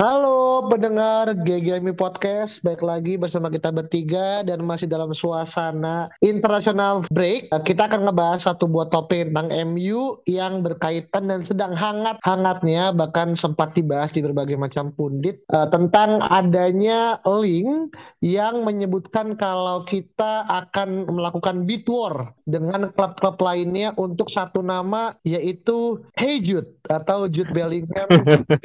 Halo pendengar GGMI Podcast, baik lagi bersama kita bertiga dan masih dalam suasana international break. Kita akan ngebahas satu buah topik tentang MU yang berkaitan dan sedang hangat-hangatnya bahkan sempat dibahas di berbagai macam pundit uh, tentang adanya link yang menyebutkan kalau kita akan melakukan bid war dengan klub-klub lainnya untuk satu nama yaitu Hey Jude atau Jude Bellingham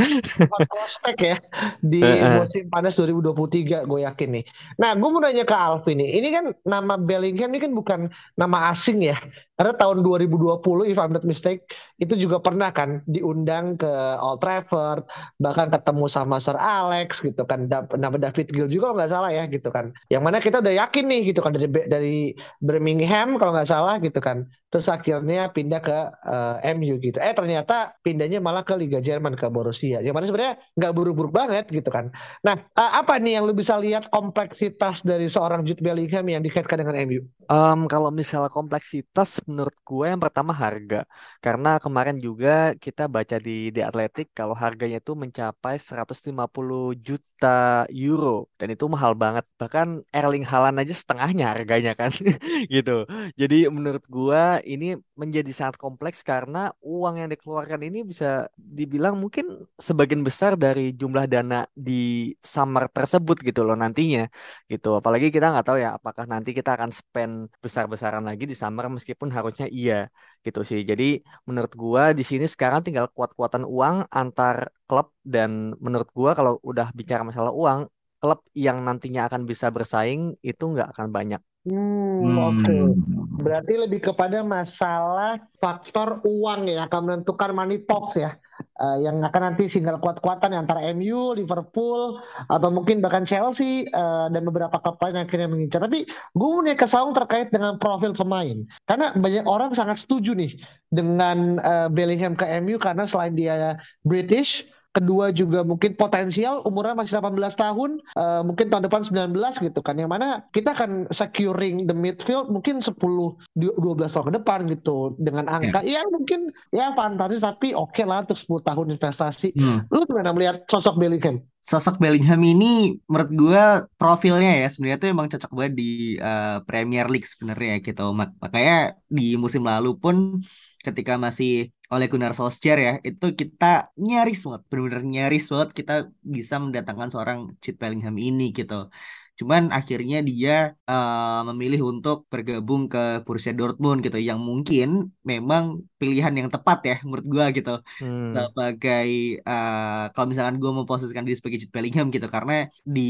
prospek ya di musim panas 2023 gue yakin nih. Nah gue mau nanya ke Alvin nih, ini kan nama Bellingham ini kan bukan nama asing ya. Karena tahun 2020 if I'm not mistake itu juga pernah kan diundang ke Old Trafford, bahkan ketemu sama Sir Alex gitu kan, nama David Gill juga kalau nggak salah ya gitu kan. Yang mana kita udah yakin nih gitu kan dari dari Birmingham kalau nggak salah gitu kan. Terus akhirnya pindah ke uh, MU gitu. Eh ternyata pindahnya malah ke Liga Jerman ke Borussia. Yang mana sebenarnya nggak buruk-buruk banget gitu kan. Nah uh, apa nih yang lu bisa lihat kompleksitas dari seorang Jude Bellingham yang dikaitkan dengan MU? Um, kalau misalnya kompleksitas menurut gue yang pertama harga. Karena kemarin juga kita baca di The Athletic kalau harganya itu mencapai 150 juta euro dan itu mahal banget. Bahkan Erling Haaland aja setengahnya harganya kan gitu. Jadi menurut gue ini menjadi sangat kompleks karena uang yang dikeluarkan ini bisa dibilang mungkin sebagian besar dari jumlah dana di summer tersebut gitu loh nantinya gitu. Apalagi kita nggak tahu ya apakah nanti kita akan spend besar-besaran lagi di summer meskipun harusnya iya gitu sih. Jadi menurut gua di sini sekarang tinggal kuat-kuatan uang antar klub dan menurut gua kalau udah bicara masalah uang, klub yang nantinya akan bisa bersaing itu nggak akan banyak. Hmm, Hmm. oke. Berarti lebih kepada masalah faktor uang ya akan menentukan money talks ya. Eh, yang akan nanti single kuat-kuatan ya, antara MU, Liverpool, atau mungkin bahkan Chelsea eh, dan beberapa klub lain yang akhirnya mengincar. Tapi gue punya kesaung terkait dengan profil pemain. Karena banyak orang sangat setuju nih dengan eh, Bellingham ke MU karena selain dia British, kedua juga mungkin potensial umurnya masih 18 tahun eh, mungkin tahun depan 19 gitu kan. Yang mana kita akan securing the midfield mungkin 10 du- 12 tahun ke depan gitu. Dengan angka ya mungkin ya fantastis tapi oke lah untuk 10 tahun investasi. Hmm. lu gimana melihat sosok Bellingham? Sosok Bellingham ini menurut gue profilnya ya sebenarnya tuh emang cocok banget di eh, Premier League sebenarnya gitu. Mak- makanya di musim lalu pun ketika masih oleh Gunnar Solskjaer ya itu kita nyaris banget benar-benar nyaris banget kita bisa mendatangkan seorang Jude Bellingham ini gitu. Cuman akhirnya dia eh, memilih untuk bergabung ke Borussia Dortmund gitu yang mungkin memang pilihan yang tepat ya menurut gua gitu Hmm. sebagai eh, kalau misalkan gue memposisikan diri sebagai Jude Bellingham gitu karena di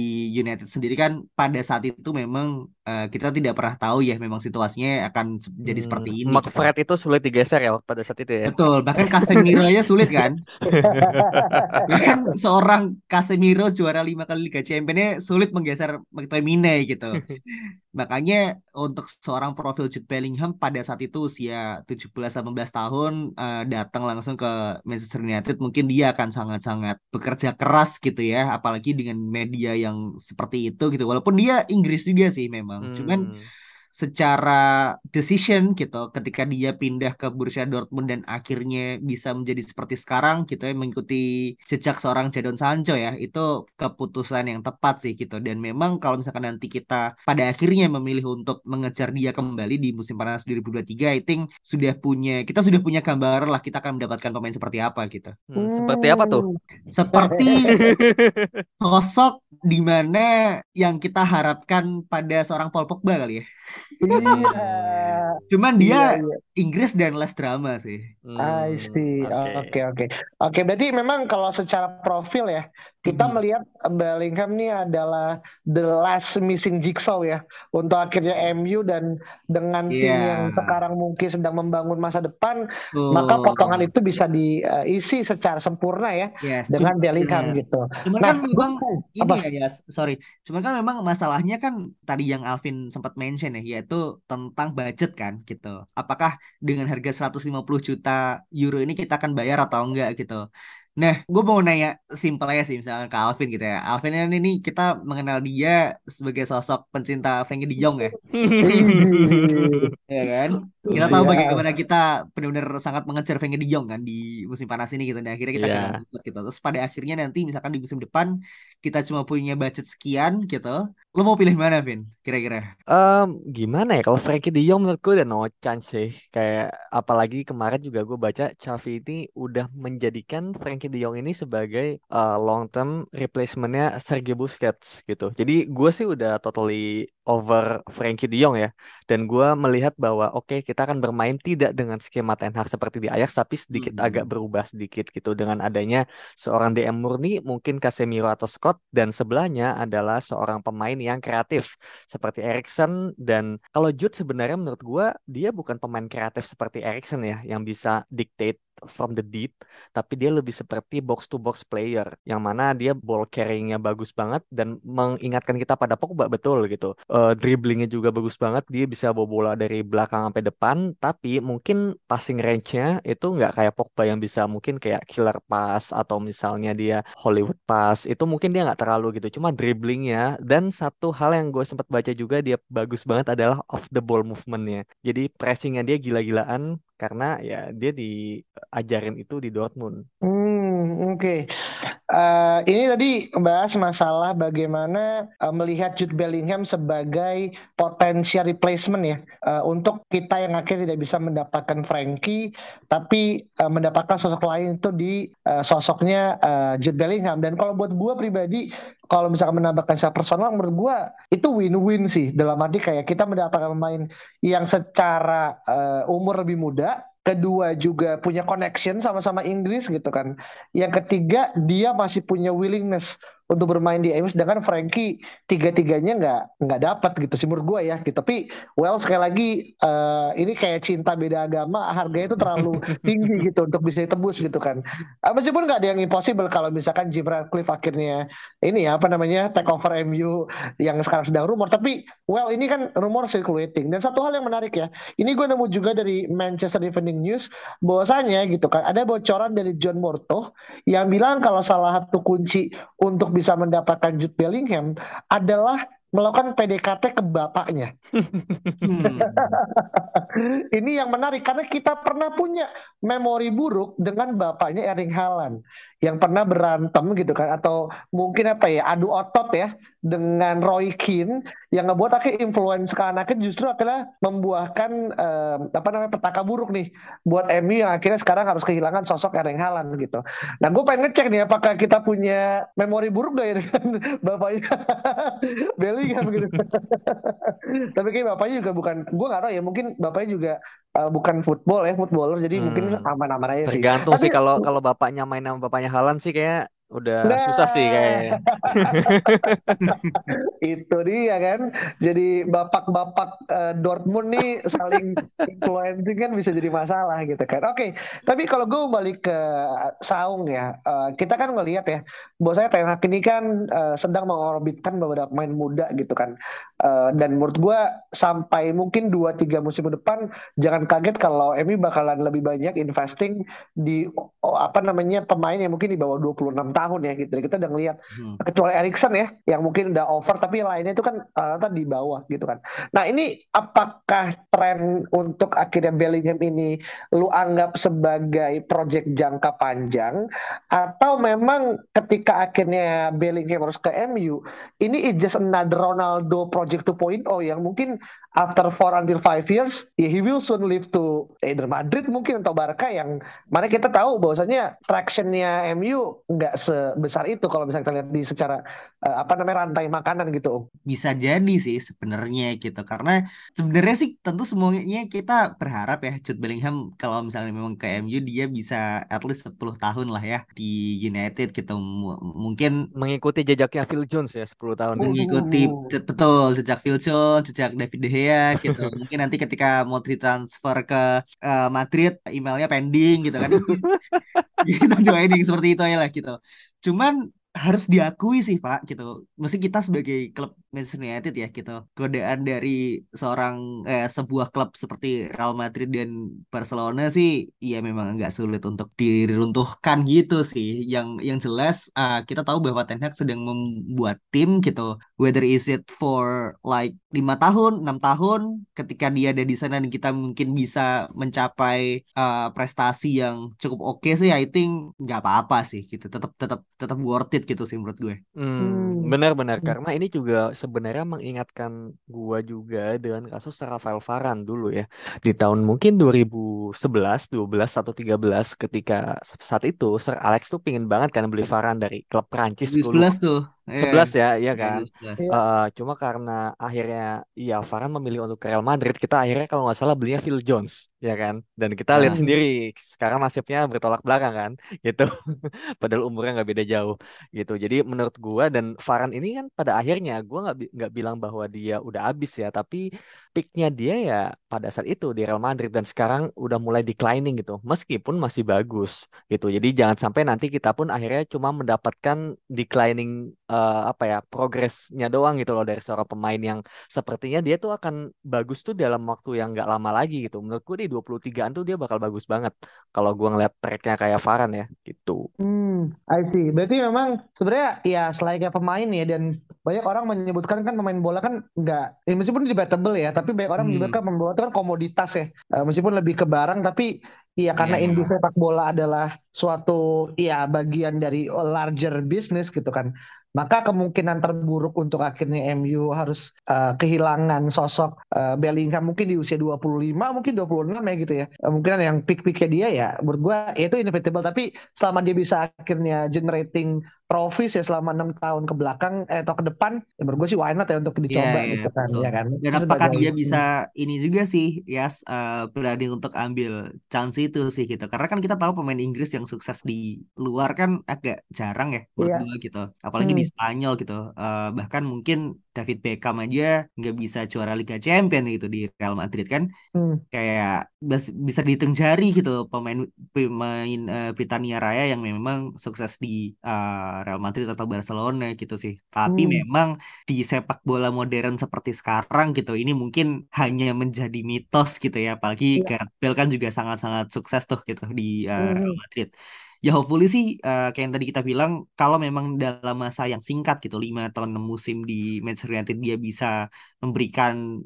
United sendiri kan pada saat itu memang eh, kita tidak pernah tahu ya memang situasinya akan jadi seperti Hmm, ini Mark gitu. Fred itu sulit digeser ya pada saat itu ya. Betul, bahkan Casemiro aja sulit kan. Bahkan seorang Casemiro juara lima kali Liga Championnya sulit menggeser McTominay gitu. Makanya untuk seorang profil Jude Bellingham pada saat itu usia 17-18 tahun eh, datang langsung ke Manchester United mungkin dia akan sangat-sangat bekerja keras gitu ya apalagi dengan media yang seperti itu gitu walaupun dia Inggris juga sih memang cuman Hmm. Secara decision gitu ketika dia pindah ke Borussia Dortmund dan akhirnya bisa menjadi seperti sekarang gitu ya mengikuti jejak seorang Jadon Sancho ya itu keputusan yang tepat sih gitu. Dan memang kalau misalkan nanti kita pada akhirnya memilih untuk mengejar dia kembali di musim panas 2023 I think sudah punya kita sudah punya gambaran lah kita akan mendapatkan pemain seperti apa gitu. Hmm, seperti apa tuh? seperti sosok di mana yang kita harapkan pada seorang Paul Pogba kali ya Iya. Cuman dia iya. Inggris dan less drama sih. I Hmm, see. oke. Oke, oke. Oke, berarti memang kalau secara profil ya, kita Mhm. melihat Bellingham ini adalah the last missing jigsaw ya untuk akhirnya MU dan dengan tim yang sekarang mungkin sedang membangun masa depan, maka potongan itu bisa diisi secara sempurna ya Yes, dengan cuma Bellingham ya. gitu. Cuman Nah, kan gue memang ini apa? ya, ya, sorry. Cuman kan memang masalahnya kan tadi yang Alvin sempat mention ya, yaitu tentang budget kan gitu. Apakah dengan harga 150 juta euro ini kita akan bayar atau enggak gitu. Nah, gue mau nanya simpel aja sih misalnya ke Alvin gitu ya. Alvin kan ini kita mengenal dia sebagai sosok pencinta Frankie De Jong ya. Ya kan? Kita tahu Iya. bagaimana kita benar-benar sangat mengejar Frankie De Jong kan di musim panas ini gitu. Nah, akhirnya kita Iya. gagal dapat gitu. Terus pada akhirnya nanti misalkan di musim depan kita cuma punya budget sekian gitu. Lo mau pilih mana, Vin? Kira-kira? Em, gimana ya kalau Frankie De Jong menurut gue udah no chance sih kayak apalagi kemarin juga gue baca Xavi ini udah menjadikan Frankie De Jong ini sebagai uh, long term replacementnya Sergio Busquets gitu jadi gue sih udah totally over Frankie De Jong ya. Dan gue melihat bahwa oke kita akan bermain tidak dengan skema Ten Hag seperti di Ajax tapi sedikit agak Hmm. berubah sedikit gitu. Dengan adanya seorang DM murni mungkin Casemiro atau Scott dan sebelahnya adalah seorang pemain yang kreatif seperti Erikson dan kalau Jude sebenarnya menurut gua dia bukan pemain kreatif seperti Erikson ya yang bisa dictate from the deep tapi dia lebih seperti box to box player yang mana dia ball carryingnya bagus banget dan mengingatkan kita pada Pogba betul gitu. Eh, dribblingnya juga bagus banget dia bisa bawa bola dari belakang sampai depan tapi mungkin passing range-nya itu nggak kayak Pogba yang bisa mungkin kayak killer pass atau misalnya dia Hollywood pass itu mungkin dia nggak terlalu gitu cuma dribblingnya. Dan satu hal yang gue sempat baca juga dia bagus banget adalah off the ball movementnya. Jadi pressingnya dia gila-gilaan karena ya dia diajarin itu di Dortmund. Hmm, oke. Eh, ini tadi bahas masalah bagaimana eh, melihat Jude Bellingham sebagai potensial replacement ya eh, untuk kita yang akhirnya tidak bisa mendapatkan Frankie, tapi eh, mendapatkan sosok lain itu di eh, sosoknya eh, Jude Bellingham. Dan kalau buat gue pribadi, kalau misalkan menambahkan secara personal, menurut gue itu win-win sih. Dalam arti kayak kita mendapatkan pemain yang secara eh, umur lebih muda, kedua juga punya connection sama-sama Inggris gitu kan. Yang ketiga dia masih punya willingness untuk bermain di MU sedangkan Frankie tiga-tiganya nggak nggak dapat gitu sih menurut gue ya gitu. Tapi well sekali lagi eh, ini kayak cinta beda agama harganya itu terlalu tinggi gitu untuk bisa ditebus gitu kan. Eh, meskipun nggak ada yang impossible kalau misalkan Jim Ratcliffe akhirnya ini ya apa namanya take over MU yang sekarang sedang rumor tapi well ini kan rumor circulating dan satu hal yang menarik ya ini gue nemu juga dari Manchester Evening News bahwasanya gitu kan ada bocoran dari John Morto yang bilang kalau salah satu kunci untuk bisa mendapatkan Jude Bellingham adalah melakukan PDKT ke bapaknya. Hmm. Ini yang menarik karena kita pernah punya memori buruk dengan bapaknya Erling Haaland yang pernah berantem gitu kan atau mungkin apa ya adu otot ya dengan Roy Keane yang ngebuat akhirnya influence ke anaknya justru akhirnya membuahkan eh, apa namanya petaka buruk nih buat MU yang akhirnya sekarang harus kehilangan sosok Erling Haaland gitu. Nah gue pengen ngecek nih apakah kita punya memori buruk gak ya dengan bapaknya Bellingham gitu. Tapi kayak bapaknya juga bukan, gue gak tahu ya mungkin bapaknya juga eh, bukan football ya, footballer jadi mungkin Hmm. aman-aman aja sih. tergantung sih Tapi kalau kalau bapaknya main sama bapaknya Halan sih kayak udah Nah, susah sih kayaknya itu dia kan. Jadi bapak-bapak eh, Dortmund nih saling influencing kan bisa jadi masalah gitu kan. Oke, tapi kalau gue balik ke Saung ya, eh, kita kan ngelihat ya, bahwasanya Ten Hag ini kan eh, sedang mengorbitkan beberapa pemain muda gitu kan. Eh, dan menurut gue sampai mungkin 2-3 musim depan jangan kaget kalau MU bakalan lebih banyak investing di oh, apa namanya pemain yang mungkin di bawah 26 tahun ya gitu. Kita udah ngelihat Hmm. kecuali Erikson ya yang mungkin udah over tapi lainnya itu kan rata di bawah gitu kan. Nah ini apakah tren untuk akhirnya Bellingham ini lu anggap sebagai project jangka panjang atau memang ketika akhirnya Bellingham harus ke MU ini is just another Ronaldo project 2.0 yang mungkin after four until five years, ya he will soon leave to either Madrid mungkin atau Barca yang mana kita tahu bahwasanya tractionnya MU nggak sebesar itu kalau misalnya kita lihat di secara uh, apa namanya rantai makanan gitu. Bisa jadi sih sebenarnya gitu karena sebenarnya sih tentu semuanya kita berharap ya Jude Bellingham kalau misalnya memang ke MU dia bisa at least 10 tahun lah ya di United gitu. M mungkin mengikuti jejaknya Phil Jones ya 10 tahun. Mengikuti betul jejak Phil Jones jejak David De Gea gitu. Mungkin nanti ketika mau ditransfer ke uh, Madrid emailnya pending gitu kan. Kita doain yang seperti itu ya lah gitu. Cuman harus diakui sih Pak gitu. Mesti kita sebagai klub Manchester United ya gitu. Godaan dari seorang eh, sebuah klub seperti Real Madrid dan Barcelona sih ya memang agak sulit untuk diruntuhkan gitu sih. Yang yang jelas uh, kita tahu bahwa Ten Hag sedang membuat tim gitu. Whether is it for like lima tahun, enam tahun, ketika dia ada di sana dan kita mungkin bisa mencapai uh, prestasi yang cukup oke okay sih, I think nggak apa-apa sih gitu. Tetap tetap tetap worth it gitu sih menurut gue. Hmm, benar-benar hmm. karena ini juga sebenarnya mengingatkan gue juga dengan kasus Rafael Varane dulu ya di tahun mungkin 2011, 12 atau 13 ketika saat itu Sir Alex tuh pingin banget kan beli Varane dari klub Prancis 2011 tuh. Sebelas ya, iya kan. Uh, cuma karena akhirnya ya Varane memilih untuk ke Real Madrid, kita akhirnya kalau nggak salah belinya Phil Jones, ya kan. Dan kita lihat sendiri sekarang nasibnya bertolak belakang kan, gitu. Padahal umurnya nggak beda jauh, gitu. Jadi menurut gua dan Varane ini kan pada akhirnya gua nggak nggak bilang bahwa dia udah habis ya, tapi peaknya dia ya pada saat itu di Real Madrid dan sekarang udah mulai declining gitu, meskipun masih bagus, gitu. Jadi jangan sampai nanti kita pun akhirnya cuma mendapatkan declining uh, apa ya progresnya doang gitu loh dari seorang pemain yang sepertinya dia tuh akan bagus tuh dalam waktu yang nggak lama lagi gitu. Menurutku di 23-an tuh dia bakal bagus banget kalau gua ngeliat tracknya kayak Varan ya gitu. Hmm, I see. Berarti memang sebenarnya ya selainnya pemain ya dan banyak orang menyebutkan kan pemain bola kan nggak ya meskipun debatable ya tapi banyak orang hmm. menyebutkan pemain bola itu kan komoditas ya uh, meskipun lebih ke barang tapi Iya, karena yeah. industri sepak bola adalah suatu ya bagian dari larger business gitu kan. Maka kemungkinan terburuk untuk akhirnya MU harus uh, kehilangan sosok uh, Bellingham. Mungkin di usia 25 mungkin 26 ya gitu ya. Uh, mungkin yang peak-peaknya dia ya menurut gue ya itu inevitable. Tapi selama dia bisa akhirnya generating trophies ya selama enam tahun ke belakang eh, atau ke depan ya menurut gue sih why not ya untuk dicoba yeah, gitu kan ya kan. Dan apakah dia bisa ini juga sih ya yes, uh, berani untuk ambil chance itu sih gitu karena kan kita tahu pemain Inggris yang sukses di luar kan agak jarang ya menurut yeah. gue gitu apalagi hmm. di Spanyol gitu uh, bahkan mungkin David Beckham aja nggak bisa juara Liga Champion gitu di Real Madrid kan hmm. kayak bisa dihitung jari gitu pemain pemain uh, Britania Raya yang memang sukses di uh, Real Madrid atau Barcelona gitu sih tapi hmm. memang di sepak bola modern seperti sekarang gitu ini mungkin hanya menjadi mitos gitu ya apalagi ya. Gareth Bale kan juga sangat-sangat sukses tuh gitu di uh, hmm. Real Madrid ya hopefully sih uh, kayak yang tadi kita bilang kalau memang dalam masa yang singkat gitu lima atau enam musim di Manchester United dia bisa memberikan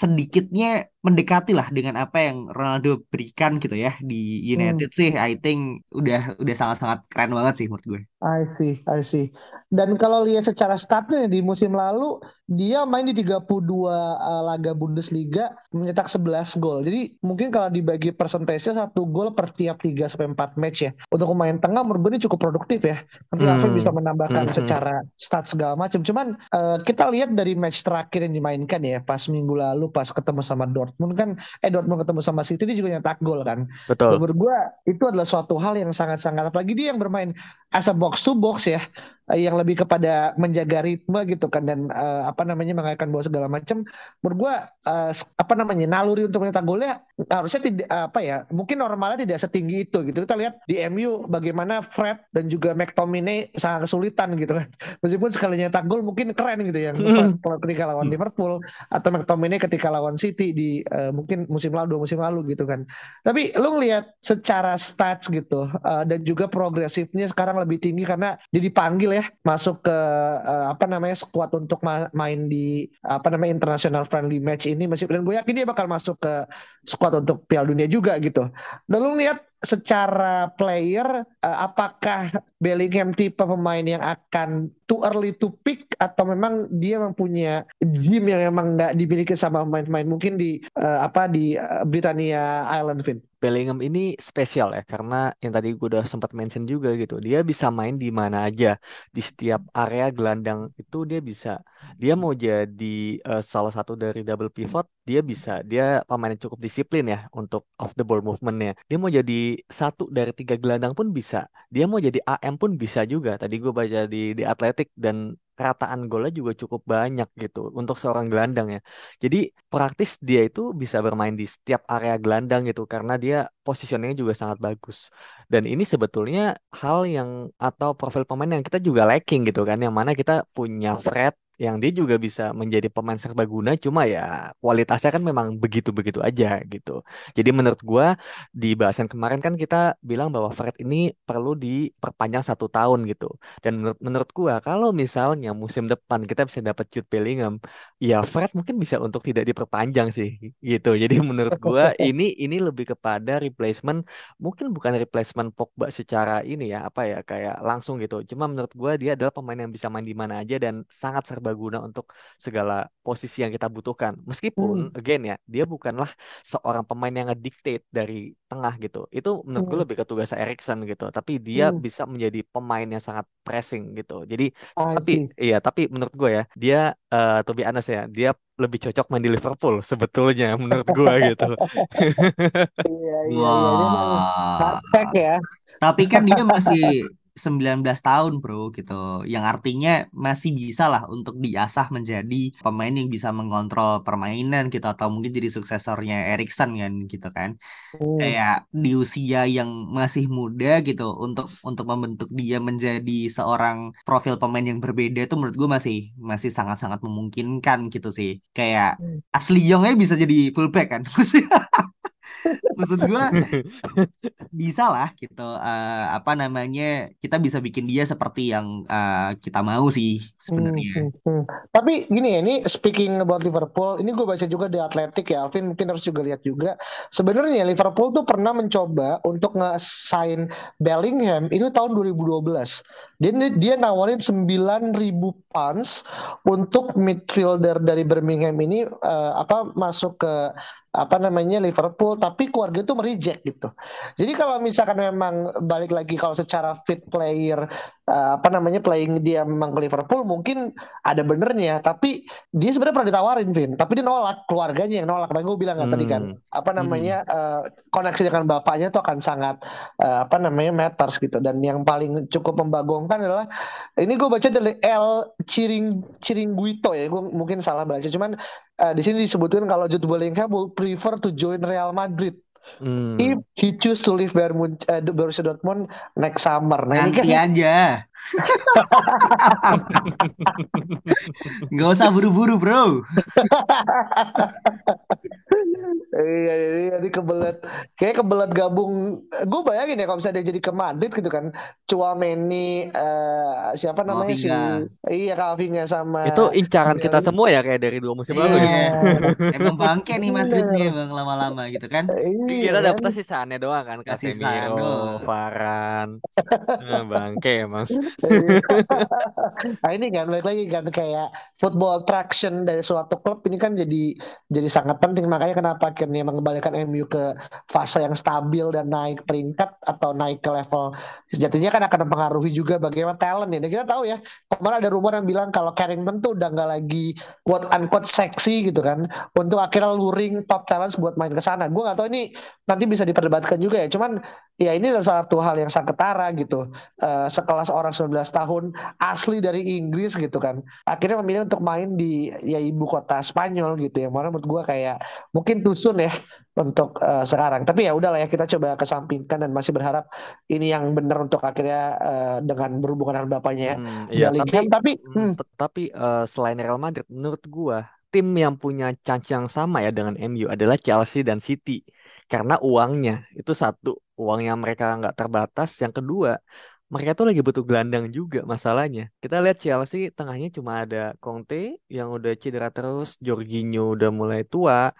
sedikitnya mendekati lah dengan apa yang Ronaldo berikan gitu ya di United hmm. sih I think udah udah sangat-sangat keren banget sih menurut gue. I see, I see. Dan kalau lihat secara statnya di musim lalu dia main di 32 uh, laga Bundesliga mencetak 11 gol. Jadi mungkin kalau dibagi persentase satu gol per tiap 3 sampai 4 match ya. Untuk pemain tengah menurut gue ini cukup produktif ya. Nanti hmm. Bisa menambahkan hmm. secara stat segala macam. Cuman uh, kita lihat dari match terakhir yang dimainkan ya pas minggu lalu pas ketemu sama Dortmund kan eh Dortmund ketemu sama City dia juga nyetak gol kan. Betul. Menurut gue itu adalah suatu hal yang sangat-sangat apalagi dia yang bermain as a box to box ya Eh, yang lebih kepada menjaga ritme gitu kan dan uh, apa namanya mengalahkan bola segala macam menurut gua uh, apa namanya naluri untuk mencetak golnya harusnya tidak apa ya mungkin normalnya tidak setinggi itu gitu. Kita lihat di MU bagaimana Fred dan juga McTominay sangat kesulitan gitu kan. Meskipun sekali nyetak gol mungkin keren gitu ya hmm. ketika lawan Liverpool atau McTominay ketika lawan City di uh, mungkin musim lalu dua musim lalu gitu kan. Tapi lu ngelihat secara stats gitu uh, dan juga progresifnya sekarang lebih tinggi karena dia dipanggil ya masuk ke uh, apa namanya skuad untuk ma main di apa namanya international friendly match ini masih dan gue yakin dia bakal masuk ke skuad untuk Piala Dunia juga gitu. Dan lu lihat secara player uh, apakah Bellingham tipe pemain yang akan too early to pick? Atau memang dia mempunyai gym yang memang nggak dimiliki sama pemain-pemain? Mungkin di uh, apa di uh, Britania Island, Vin? Bellingham ini spesial ya karena yang tadi gue udah sempat mention juga gitu dia bisa main di mana aja. Di setiap area gelandang itu dia bisa. Dia mau jadi uh, salah satu dari double pivot dia bisa dia pemain yang cukup disiplin ya untuk off the ball movementnya dia mau jadi satu dari tiga gelandang pun bisa dia mau jadi AM pun bisa juga tadi gue baca di di Atletik dan rataan golnya juga cukup banyak gitu untuk seorang gelandang ya. Jadi praktis dia itu bisa bermain di setiap area gelandang gitu karena dia positioningnya juga sangat bagus. Dan ini sebetulnya hal yang atau profil pemain yang kita juga lacking gitu kan yang mana kita punya Fred yang dia juga bisa menjadi pemain serbaguna cuma ya kualitasnya kan memang begitu-begitu aja gitu. Jadi menurut gua di bahasan kemarin kan kita bilang bahwa Fred ini perlu diperpanjang satu tahun gitu. Dan menurut menurut gua kalau misalnya musim depan kita bisa dapat Jude Bellingham, ya Fred mungkin bisa untuk tidak diperpanjang sih gitu. Jadi menurut gua ini ini lebih kepada replacement mungkin bukan replacement Pogba secara ini ya apa ya kayak langsung gitu. Cuma menurut gua dia adalah pemain yang bisa main di mana aja dan sangat serba serbaguna untuk segala posisi yang kita butuhkan. Meskipun hmm. again ya, dia bukanlah seorang pemain yang ngedictate dari tengah gitu. Itu menurut hmm. gue lebih ke tugas Erikson gitu. Tapi dia hmm. bisa menjadi pemain yang sangat pressing gitu. Jadi ah, tapi iya, tapi menurut gue ya, dia uh, to be honest ya, dia lebih cocok main di Liverpool sebetulnya menurut gue gitu. iya iya, iya. Wow. ya. Tapi kan dia masih 19 tahun bro gitu yang artinya masih bisa lah untuk diasah menjadi pemain yang bisa mengontrol permainan gitu atau mungkin jadi suksesornya Erikson kan gitu kan hmm. kayak di usia yang masih muda gitu untuk untuk membentuk dia menjadi seorang profil pemain yang berbeda itu menurut gue masih masih sangat-sangat memungkinkan gitu sih kayak hmm. Asli Youngnya bisa jadi fullback kan maksud gue bisa lah gitu uh, apa namanya kita bisa bikin dia seperti yang uh, kita mau sih sebenarnya. hmm, hmm, hmm. tapi gini ya ini speaking about Liverpool ini gue baca juga di Atletik ya Alvin mungkin harus juga lihat juga. Sebenarnya Liverpool tuh pernah mencoba untuk nge-sign Bellingham itu tahun 2012 dia dia nawarin 9000 pounds untuk midfielder dari Birmingham ini uh, apa masuk ke apa namanya Liverpool tapi keluarga itu mereject gitu. Jadi kalau misalkan memang balik lagi kalau secara fit player uh, apa namanya playing dia memang ke Liverpool mungkin ada benernya tapi dia sebenarnya pernah ditawarin Vin tapi dia nolak keluarganya yang nolak. Nah, gue bilang kan hmm. tadi kan apa namanya hmm. uh, koneksi dengan bapaknya itu akan sangat uh, apa namanya matters gitu dan yang paling cukup membagongkan adalah ini gue baca dari L Ciring Ciringguito ya gue mungkin salah baca cuman uh, di sini disebutkan kalau Jude Bellingham will prefer to join Real Madrid Hmm. If he choose to leave Bayern uh, Borussia Dortmund next summer. Nah, Nanti ini kan... aja. Gak usah buru-buru, bro. Iya, iya, ini kebelet. Kayak kebelet gabung. Gue bayangin ya kalau misalnya dia jadi ke Madrid gitu kan. Chouameni, uh, siapa namanya sih? Iya, Kavinga sama. Itu incaran kita semua ya kayak dari dua musim lalu. Iya. Emang bangke nih Madridnya bang lama-lama gitu kan. Iya, Kita dapet sih Sane doang kan. Casemiro, Varane. nah, bangke emang. nah ini kan balik lagi kan kayak football attraction dari suatu klub ini kan jadi jadi sangat penting makanya kenapa akhirnya mengembalikan MU ke fase yang stabil dan naik peringkat atau naik ke level sejatinya kan akan mempengaruhi juga bagaimana talent ya. Dan kita tahu ya kemarin ada rumor yang bilang kalau Carrington tuh udah nggak lagi quote unquote seksi gitu kan untuk akhirnya luring top talent buat main ke sana. Gue nggak tahu ini nanti bisa diperdebatkan juga ya. Cuman ya ini adalah satu hal yang sangat ketara gitu. Uh, sekelas orang 19 tahun asli dari Inggris gitu kan. Akhirnya memilih untuk main di ya ibu kota Spanyol gitu ya. Mana menurut gue kayak mungkin tusun ya untuk uh, sekarang. Tapi ya udahlah ya kita coba kesampingkan dan masih berharap ini yang benar untuk akhirnya uh, dengan berhubungan dengan bapaknya ya. Hmm, iya, tapi tapi hmm. tapi uh, selain Real Madrid menurut gue tim yang punya chance yang sama ya dengan MU adalah Chelsea dan City karena uangnya itu satu uang yang mereka nggak terbatas yang kedua mereka tuh lagi butuh gelandang juga masalahnya kita lihat Chelsea tengahnya cuma ada Conte yang udah cedera terus Jorginho udah mulai tua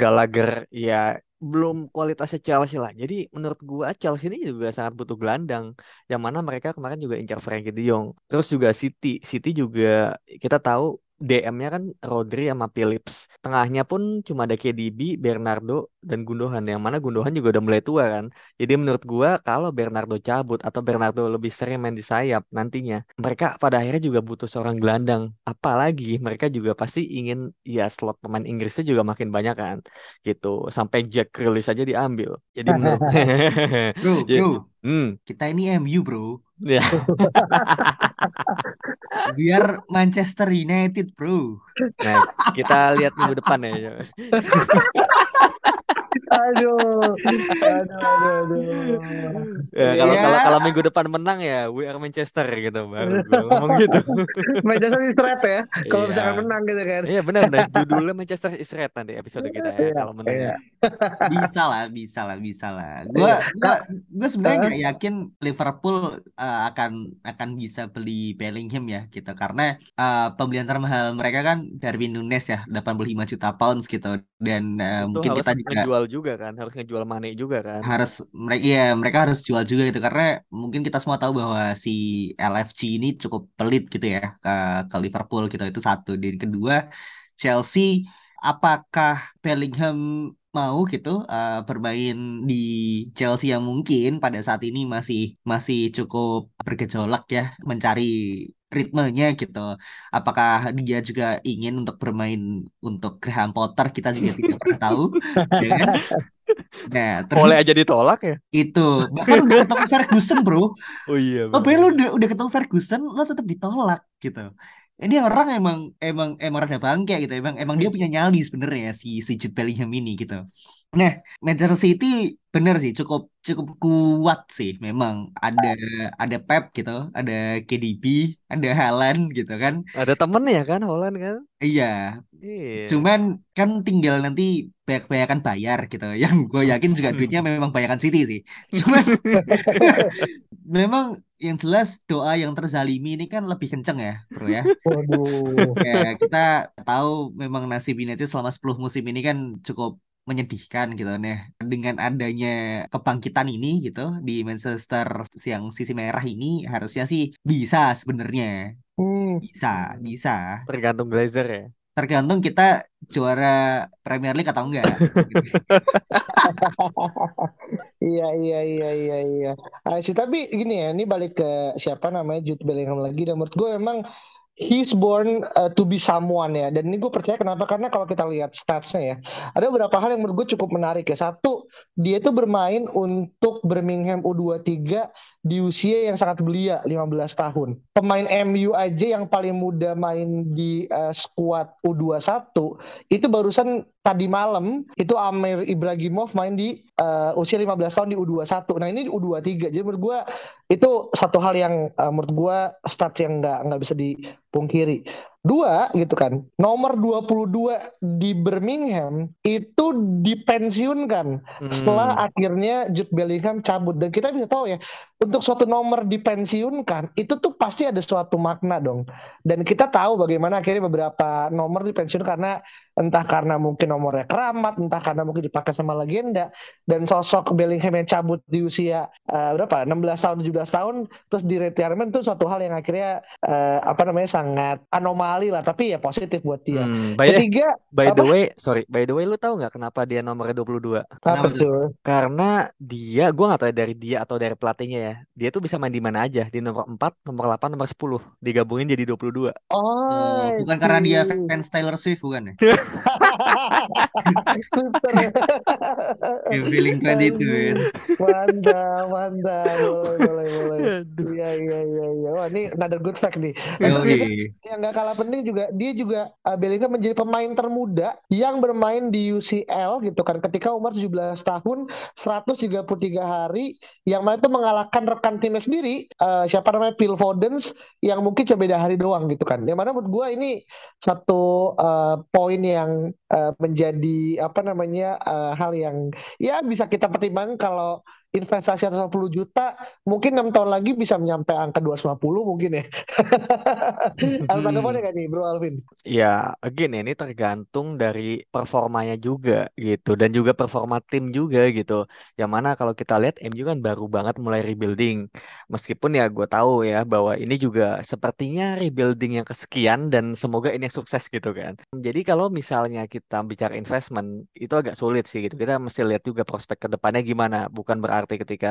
Gallagher ya belum kualitasnya Chelsea lah. Jadi menurut gua Chelsea ini juga sangat butuh gelandang. Yang mana mereka kemarin juga incar Frankie De Jong. Terus juga City. City juga kita tahu DM-nya kan Rodri sama Phillips. Tengahnya pun cuma ada KDB, Bernardo, dan Gundogan. Yang mana Gundogan juga udah mulai tua kan. Jadi menurut gua kalau Bernardo cabut atau Bernardo lebih sering main di sayap nantinya, mereka pada akhirnya juga butuh seorang gelandang. Apalagi mereka juga pasti ingin ya slot pemain Inggrisnya juga makin banyak kan. Gitu. Sampai Jack Grealish aja diambil. Jadi menurut Bro, Ya, bro, hmm, kita ini MU, bro. ya. Biar Manchester United, bro. Nah, kita lihat minggu depan ya. Aduh, aduh, aduh, aduh. Ya, kalau Ya. kalau kalau minggu depan menang ya we are Manchester gitu baru gue ngomong gitu. Manchester is red ya. Kalau Iya. misalkan menang gitu kan. Iya benar benar judulnya Manchester is Red nanti episode kita ya Iya, kalau menang. iya. ya. Bisa lah, bisa lah, bisa lah. Gua, gua, gua sebenarnya nggak yakin Liverpool uh, akan akan bisa beli Bellingham ya, gitu. Karena uh, pembelian termahal mereka kan Darwin Nunes ya, 85 juta pounds gitu. Dan uh, Itu mungkin harus kita juga ngejual juga kan, harus ngejual Mane juga kan. harus mereka ya mereka harus jual juga gitu karena mungkin kita semua tahu bahwa si LFG ini cukup pelit gitu ya ke ke Liverpool gitu itu satu dan kedua Chelsea apakah Bellingham mau gitu uh, bermain di Chelsea yang mungkin pada saat ini masih masih cukup bergejolak ya mencari ritmenya gitu. Apakah dia juga ingin untuk bermain untuk Graham Potter kita juga tidak pernah tahu, ya kan? Nah, terus aja ditolak ya. itu bahkan udah ketemu Ferguson bro Oh iya. benar. bayangin lu udah udah ketemu Ferguson lo tetap ditolak gitu ini orang emang emang emang rada bangke gitu emang emang dia punya nyali sebenarnya si si Jude Bellingham ini gitu nah Manchester City bener sih cukup cukup kuat sih memang ada ada Pep gitu ada KDB ada Haaland gitu kan Ada temennya kan Holland kan? iya Iya. Cuman kan tinggal nanti banyak-banyakan bayar gitu. Yang gue yakin juga duitnya memang banyakan City sih. Cuman memang yang jelas doa yang terzalimi ini kan lebih kenceng ya, bro ya. Waduh. Ya kita tahu memang nasib United selama 10 musim ini kan cukup menyedihkan gitu nah dengan adanya kebangkitan ini gitu di Manchester yang sisi merah ini harusnya sih bisa sebenarnya Hmm. bisa bisa Tergantung Glazer ya. tergantung kita juara Premier League atau enggak. Iya iya iya iya iya. Ah, sih tapi gini ya, ini balik ke siapa namanya Jude Bellingham lagi dan menurut gue emang he's born uh, to be someone ya. Dan ini gue percaya kenapa? Karena kalau kita lihat statsnya ya, ada beberapa hal yang menurut gue cukup menarik ya. Satu, dia itu bermain untuk Birmingham U23 di usia yang sangat belia 15 tahun. Pemain MU aja yang paling muda main di uh, skuad U21 itu barusan tadi malam itu Amir Ibrahimov main di uh, usia 15 tahun di U21. Nah, ini di U23. Jadi menurut gua itu satu hal yang uh, menurut gua stat yang nggak nggak bisa dipungkiri. Dua gitu kan. Nomor 22 di Birmingham itu dipensiunkan setelah Hmm. akhirnya Jude Bellingham cabut dan kita bisa tahu ya untuk suatu nomor dipensiunkan itu tuh pasti ada suatu makna dong dan kita tahu bagaimana akhirnya beberapa nomor dipensiun karena entah karena mungkin nomornya keramat entah karena mungkin dipakai sama legenda dan sosok Bellingham yang cabut di usia eh, berapa 16 tahun 17 tahun terus di retirement itu suatu hal yang akhirnya eh, apa namanya sangat anomali lah tapi ya positif buat dia Hmm, by, ketiga by the apa? way, sorry, by the way, lu tahu nggak kenapa dia nomornya 22? apa Kenapa tuh? tuh Karena dia, gua nggak tahu ya dari dia atau dari pelatihnya ya. Dia tuh bisa main di mana aja, di nomor 4, nomor 8, nomor 10. Digabungin jadi 22. oh Oh, bukan karena dia see. fans Taylor Swift bukan ya? Ya. Feeling kan itu ya. Mantap, mantap. Boleh, boleh, boleh. Iya, iya, iya, iya. Wah, ini another good fact nih. Tapi Yoi. yang nggak kalah penting juga, dia juga uh, Bellingham menjadi pemain termuda yang bermain di UCL gitu kan. Ketika umur 17 tahun, 133 hari, yang mana itu mengalahkan rekan timnya sendiri, uh, siapa namanya Phil Foden, yang mungkin cuma beda hari doang gitu kan. Yang mana menurut gua ini satu uh, poin yang uh, menjadi apa namanya uh, hal yang ya bisa kita pertimbangkan kalau investasi 150 juta mungkin enam tahun lagi bisa menyampai angka 250 mungkin ya. Ada tanggapannya nggak nih Bro Alvin? Ya, again ini tergantung dari performanya juga gitu dan juga performa tim juga gitu. Yang mana kalau kita lihat MU kan baru banget mulai rebuilding. Meskipun ya gue tahu ya bahwa ini juga sepertinya rebuilding yang kesekian dan semoga ini sukses gitu kan. Jadi kalau misalnya kita bicara investment itu agak sulit sih gitu. Kita mesti lihat juga prospek ke depannya gimana. Bukan berarti ketika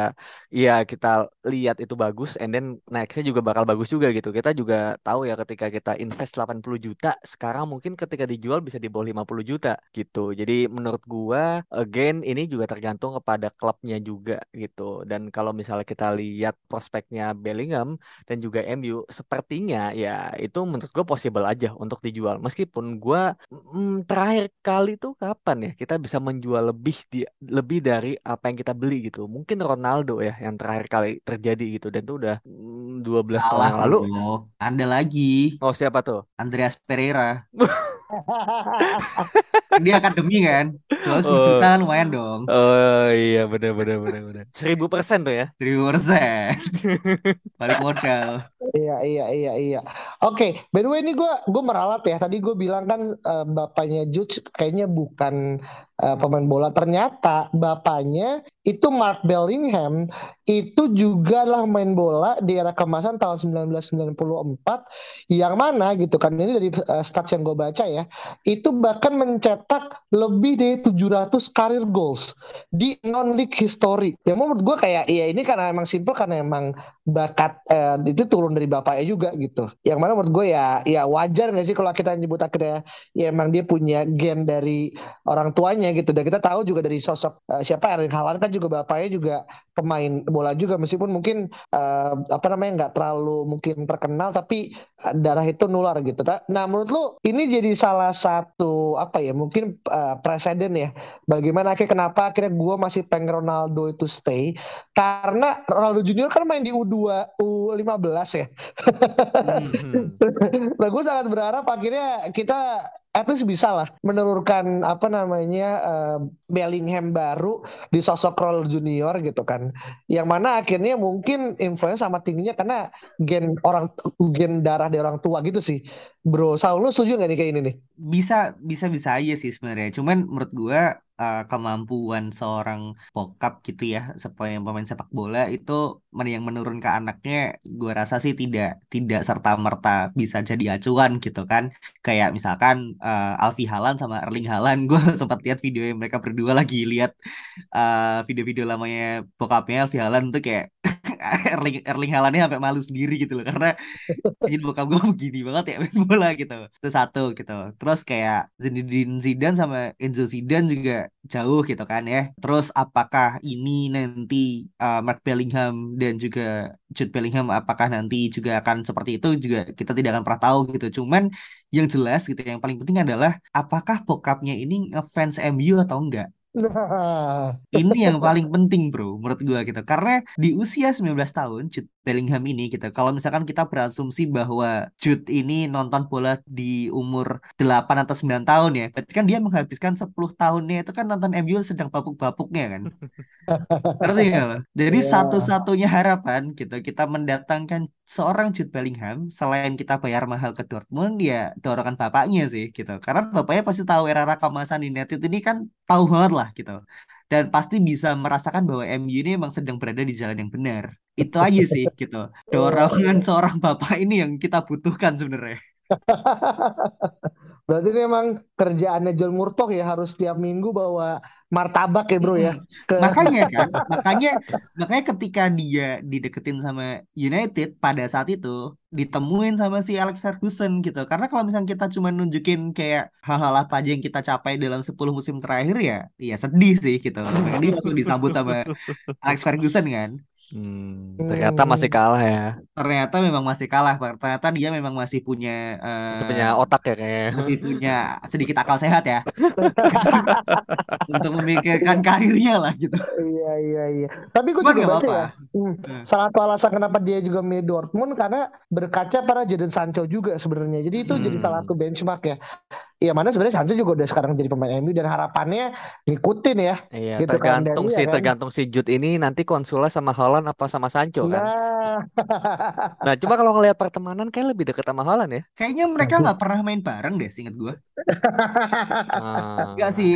ya kita lihat itu bagus and then nextnya juga bakal bagus juga gitu. Kita juga tahu ya ketika kita invest 80 juta sekarang mungkin ketika dijual bisa di bawah 50 juta gitu. Jadi menurut gua again ini juga tergantung kepada klubnya juga gitu. Dan kalau misalnya kita lihat prospeknya Bellingham dan juga MU sepertinya ya itu menurut gua possible aja untuk dijual. Meskipun gua mm, terakhir kali tuh kapan ya kita bisa menjual lebih di lebih dari apa yang kita beli gitu. Mungkin Ronaldo ya yang terakhir kali terjadi gitu dan itu udah mm, 12 tahun Salah yang lalu. bro. Ada lagi. Oh siapa tuh? Andreas Pereira. Dia akademi kan. Jual 10 Oh, juta kan lumayan dong. oh iya benar benar benar benar. Seribu persen tuh ya. 1000%. Balik modal. Iya iya iya iya. Oke, by the way ini gue gue meralat ya. Tadi gue bilang kan eh, bapaknya Jude kayaknya bukan eh, pemain bola. Ternyata bapaknya itu Mark Bellingham itu juga lah main bola di era kemasan tahun 1994 yang mana gitu kan ini dari eh, stats yang gue baca ya itu bahkan mencetak lebih dari 700 career goals di non league history. Yang menurut gue kayak ya ini karena emang simple karena emang bakat eh, itu turun dari bapaknya juga gitu. Yang mana menurut gue ya ya wajar nggak sih kalau kita nyebut akhirnya ya emang dia punya gen dari orang tuanya gitu. Dan kita tahu juga dari sosok eh, siapa Erling Haaland kan juga bapaknya juga pemain bola juga meskipun mungkin eh, apa namanya nggak terlalu mungkin terkenal tapi eh, darah itu nular gitu. Nah menurut lu ini jadi salah satu apa ya mungkin eh, presiden ya bagaimana akhirnya kenapa akhirnya gue masih pengen Ronaldo itu stay karena Ronaldo Junior kan main di U2 U15 ya. Mhm. Nah, gue sangat berharap akhirnya kita at least bisa lah menurunkan apa namanya eh, Bellingham baru di sosok Ronaldo Junior gitu kan. Yang mana akhirnya mungkin influence sama tingginya karena gen orang gen darah dari orang tua gitu sih. Bro, Saul lu setuju gak nih kayak ini nih? Bisa bisa bisa aja sih sebenarnya. Cuman menurut gua eh, kemampuan seorang bokap gitu ya, sebagai pemain sepak bola itu yang menurun ke anaknya, gua rasa sih tidak tidak serta merta bisa jadi acuan gitu kan. Kayak misalkan eh, Alfie Haaland sama Erling Haaland, gua sempat lihat video yang mereka berdua lagi lihat eh, video-video lamanya bokapnya Alfie Haaland tuh kayak Erling Erling Haalandnya sampai malu sendiri gitu loh karena anjir bokap gue begini banget ya main bola gitu. Itu satu gitu. Terus kayak Zinedine Zidane sama Enzo Zidane juga jauh gitu kan ya. Terus apakah ini nanti uh, Mark Bellingham dan juga Jude Bellingham apakah nanti juga akan seperti itu juga kita tidak akan pernah tahu gitu. Cuman yang jelas gitu yang paling penting adalah apakah bokapnya ini ngefans MU atau enggak Nah, ini yang paling penting bro menurut gua gitu karena di usia 19 tahun Jude Bellingham ini gitu kalau misalkan kita berasumsi bahwa Jude ini nonton bola di umur 8 atau 9 tahun ya berarti kan dia menghabiskan 10 tahunnya itu kan nonton MU sedang babuk-babuknya kan ngerti lo? Jadi Iya. satu-satunya harapan gitu kita mendatangkan seorang Jude Bellingham selain kita bayar mahal ke Dortmund ya dorongan bapaknya sih gitu. Karena bapaknya pasti tahu era kemasan United ini kan tahu banget lah gitu. Dan pasti bisa merasakan bahwa MU ini emang sedang berada di jalan yang benar. Itu aja sih gitu. Dorongan seorang bapak ini yang kita butuhkan sebenarnya Berarti ini emang kerjaannya John Murtoh ya harus tiap minggu bawa martabak ya bro ya ke Makanya kan, makanya makanya ketika dia dideketin sama United pada saat itu ditemuin sama si Alex Ferguson gitu. Karena kalau misalnya kita cuma nunjukin kayak hal-hal apa aja yang kita capai dalam 10 musim terakhir ya, ya sedih sih gitu. Makanya dia langsung disambut sama Alex Ferguson kan. Hmm, ternyata masih kalah ya. Ternyata memang masih kalah, Pak. Ternyata dia memang masih punya Masih eh, punya otak ya kayaknya. masih punya sedikit akal sehat ya untuk memikirkan karirnya lah gitu. Iya iya iya. Tapi gue Cuman juga nggak baca ya. hmm, Hmm. salah satu alasan kenapa dia juga milih Dortmund karena berkaca pada Jadon Sancho juga sebenarnya. Jadi itu jadi salah Hmm. satu benchmark ya. Ya mana sebenarnya Sancho juga udah sekarang jadi pemain MU dan harapannya ngikutin ya. Iya, gitu kan tergantung iya sih, kan. tergantung si Jude ini nanti konsulnya sama Haaland apa sama Sancho kan. Nah, Nah, cuma kalau ngelihat pertemanan kayak lebih deket sama Haaland ya. Kayaknya mereka nggak pernah main bareng deh, seinget gue. Enggak Ah, sih,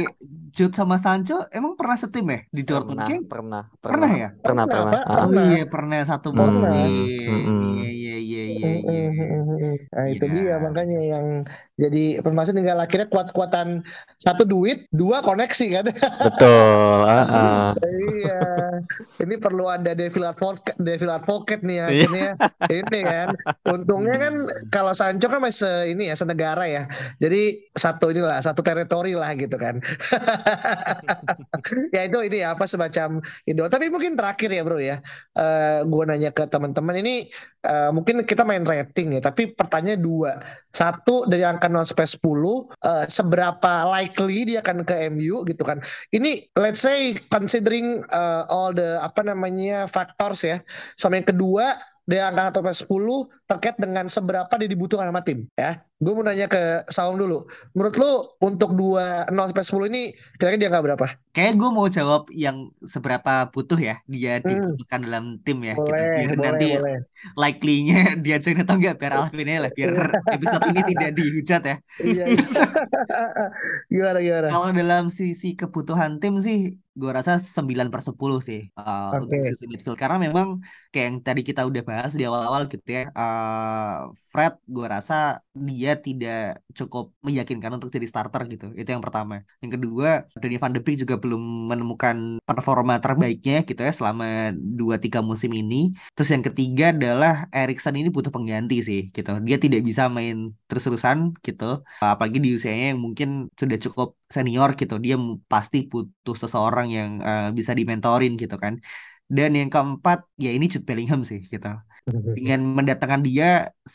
Jude sama Sancho emang pernah setim ya di Dortmund? pernah, Kayak pernah, pernah pernah, ya? pernah, pernah, pernah. Ah. Oh iya, pernah satu Hmm, musim. Pernah. mm-mm. Iya, iya, iya, iya, iya. Mm, mm, mm. Nah itu dia Iya. makanya yang jadi permasalahan tinggal akhirnya kuat-kuatan satu duit, dua koneksi kan. Betul. ah. Iya, ini perlu ada devil advocate, devil advocate nih ya, Iya. akhirnya ini kan. Untungnya kan Hmm. kalau Sancho kan masih se- ini ya senegara ya, jadi satu inilah satu teritori lah gitu kan. ya itu ini ya, apa semacam itu. Tapi mungkin terakhir ya bro ya, eh gue nanya ke teman-teman ini eh, mungkin kita main rating ya, tapi pertanyaan dua. Satu dari angka 0 sampai 10, eh, seberapa likely dia akan ke MU gitu kan. Ini let's say considering uh, all the apa namanya factors ya. Sama yang kedua dari angka 1 sampai 10 terkait dengan seberapa dia dibutuhkan sama tim ya. Gue mau nanya ke Saung dulu. Menurut lu untuk dua 0 sampai 10 ini kira-kira dia nggak berapa? Kayak gue mau jawab yang seberapa butuh ya dia Hmm, dibutuhkan dalam tim ya gitu. boleh, Biar boleh, nanti boleh. likely-nya dia join atau enggak biar Alvin lah biar episode ini tidak dihujat ya. Iya. iya. Gimana gimana? Kalau dalam sisi kebutuhan tim sih gue rasa 9 per 10 sih uh, untuk Oke. sisi midfield. Karena memang kayak yang tadi kita udah bahas di awal-awal gitu ya uh, Fred gue rasa dia tidak cukup meyakinkan untuk jadi starter gitu. Itu yang pertama. Yang kedua Donny van de Beek juga belum menemukan performa terbaiknya gitu ya selama 2-3 musim ini. Terus yang ketiga adalah Erikson ini butuh pengganti sih gitu. Dia tidak bisa main terus-terusan gitu. Apalagi di usianya yang mungkin sudah cukup senior gitu dia pasti butuh seseorang yang uh, bisa dimentorin gitu kan dan yang keempat ya ini Jude Bellingham sih gitu dengan mendatangkan dia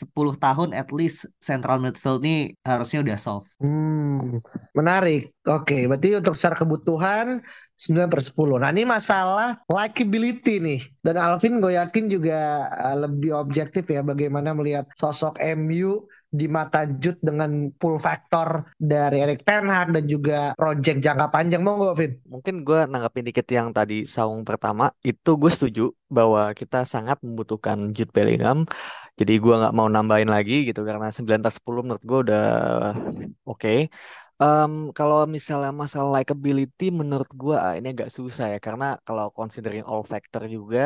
10 tahun at least central midfield nih harusnya udah solve Hmm, menarik. Oke, berarti untuk secara kebutuhan 9 per 10. Nah, ini masalah likability nih. Dan Alvin gue yakin juga uh, lebih objektif ya bagaimana melihat sosok MU di mata Jude dengan pull factor dari Erik Ten Hag dan juga project jangka panjang. Mau gue, Vin? Mungkin gue nanggapin dikit yang tadi Saung pertama itu gue setuju bahwa kita sangat membutuhkan Jude Bellingham. Jadi gue nggak mau nambahin lagi gitu karena 9 per 10 menurut gue udah oke. Em, kalau misalnya masalah likability menurut gue ah, ini agak susah ya. Karena kalau considering all factor juga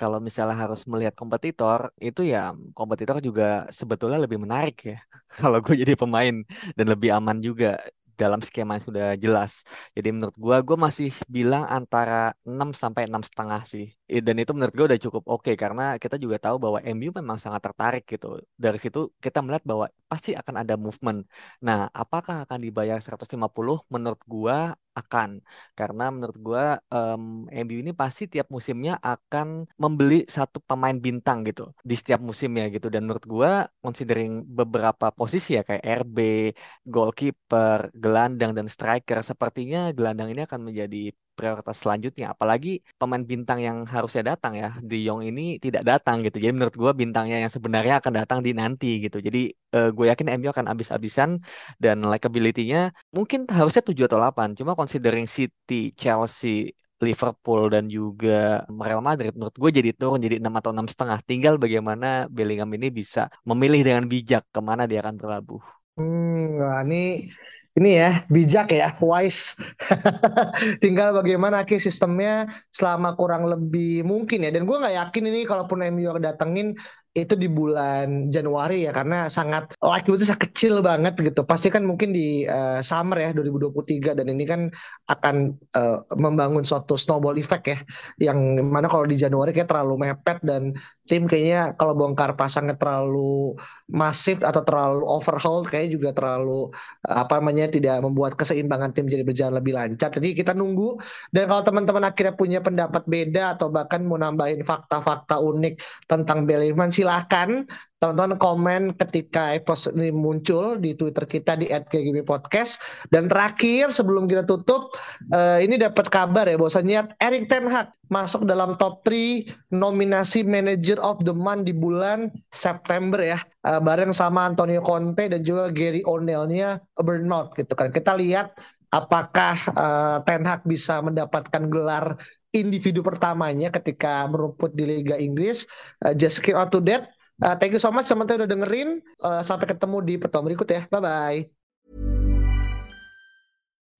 kalau misalnya harus melihat kompetitor itu ya kompetitor juga sebetulnya lebih menarik ya. Kalau gue jadi pemain dan lebih aman juga dalam skema yang sudah jelas. Jadi menurut gua, gua masih bilang antara 6 sampai enam setengah sih. Dan itu menurut gua udah cukup oke karena kita juga tahu bahwa MU memang sangat tertarik gitu. Dari situ kita melihat bahwa pasti akan ada movement. Nah, apakah akan dibayar 150? Menurut gua akan. Karena menurut gua em, MU ini pasti tiap musimnya akan membeli satu pemain bintang gitu di setiap musimnya gitu. Dan menurut gua considering beberapa posisi ya kayak RB, goalkeeper, gelandang dan striker sepertinya gelandang ini akan menjadi prioritas selanjutnya. Apalagi pemain bintang yang harusnya datang ya. De Jong ini tidak datang gitu. Jadi menurut gua bintangnya yang sebenarnya akan datang di nanti gitu. Jadi eh, gue yakin MU akan habis-habisan dan likability-nya mungkin harusnya 7 atau 8 cuma considering City, Chelsea Liverpool dan juga Real Madrid menurut gue jadi turun jadi 6 atau enam setengah. Tinggal bagaimana Bellingham ini bisa memilih dengan bijak ke mana dia akan berlabuh. Hmm, wah, ini ini ya bijak ya, wise. Tinggal bagaimana akhir sistemnya selama kurang lebih mungkin ya. Dan gue nggak yakin ini kalaupun MU datengin itu di bulan Januari ya karena sangat likely itu sangat kecil banget gitu. Pasti kan mungkin di eh, summer ya 2023 dan ini kan akan eh, membangun suatu snowball effect ya yang mana kalau di Januari kayak terlalu mepet dan tim kayaknya kalau bongkar pasangnya terlalu masif atau terlalu overhaul kayaknya juga terlalu eh, apa namanya tidak membuat keseimbangan tim jadi berjalan lebih lancar. Jadi kita nunggu dan kalau teman-teman akhirnya punya pendapat beda atau bahkan mau nambahin fakta-fakta unik tentang Bellingham silahkan silahkan teman-teman komen ketika episode ini muncul di Twitter kita di @kgb_podcast. Dan terakhir sebelum kita tutup, uh, ini dapat kabar ya bahwasanya Erik Ten Hag masuk dalam top 3 nominasi Manager of the Month di bulan September ya, uh, bareng sama Antonio Conte dan juga Gary O'Neil-nya Burnout gitu kan. Kita lihat apakah uh, Ten Hag bisa mendapatkan gelar individu pertamanya ketika merumput di Liga Inggris. Uh, just keep to. Uh, thank you so much teman-teman udah dengerin. Uh, sampai ketemu di pertemuan berikut ya. Bye-bye.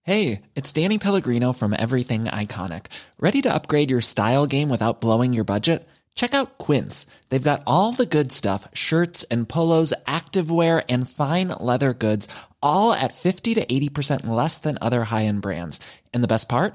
Hey, it's Danny Pellegrino from Everything Iconic. Ready to upgrade your style game without blowing your budget? Check out Quince. They've got all the good stuff, shirts and polos, activewear, and fine leather goods, all at 50 to 80% less than other high-end brands. And the best part?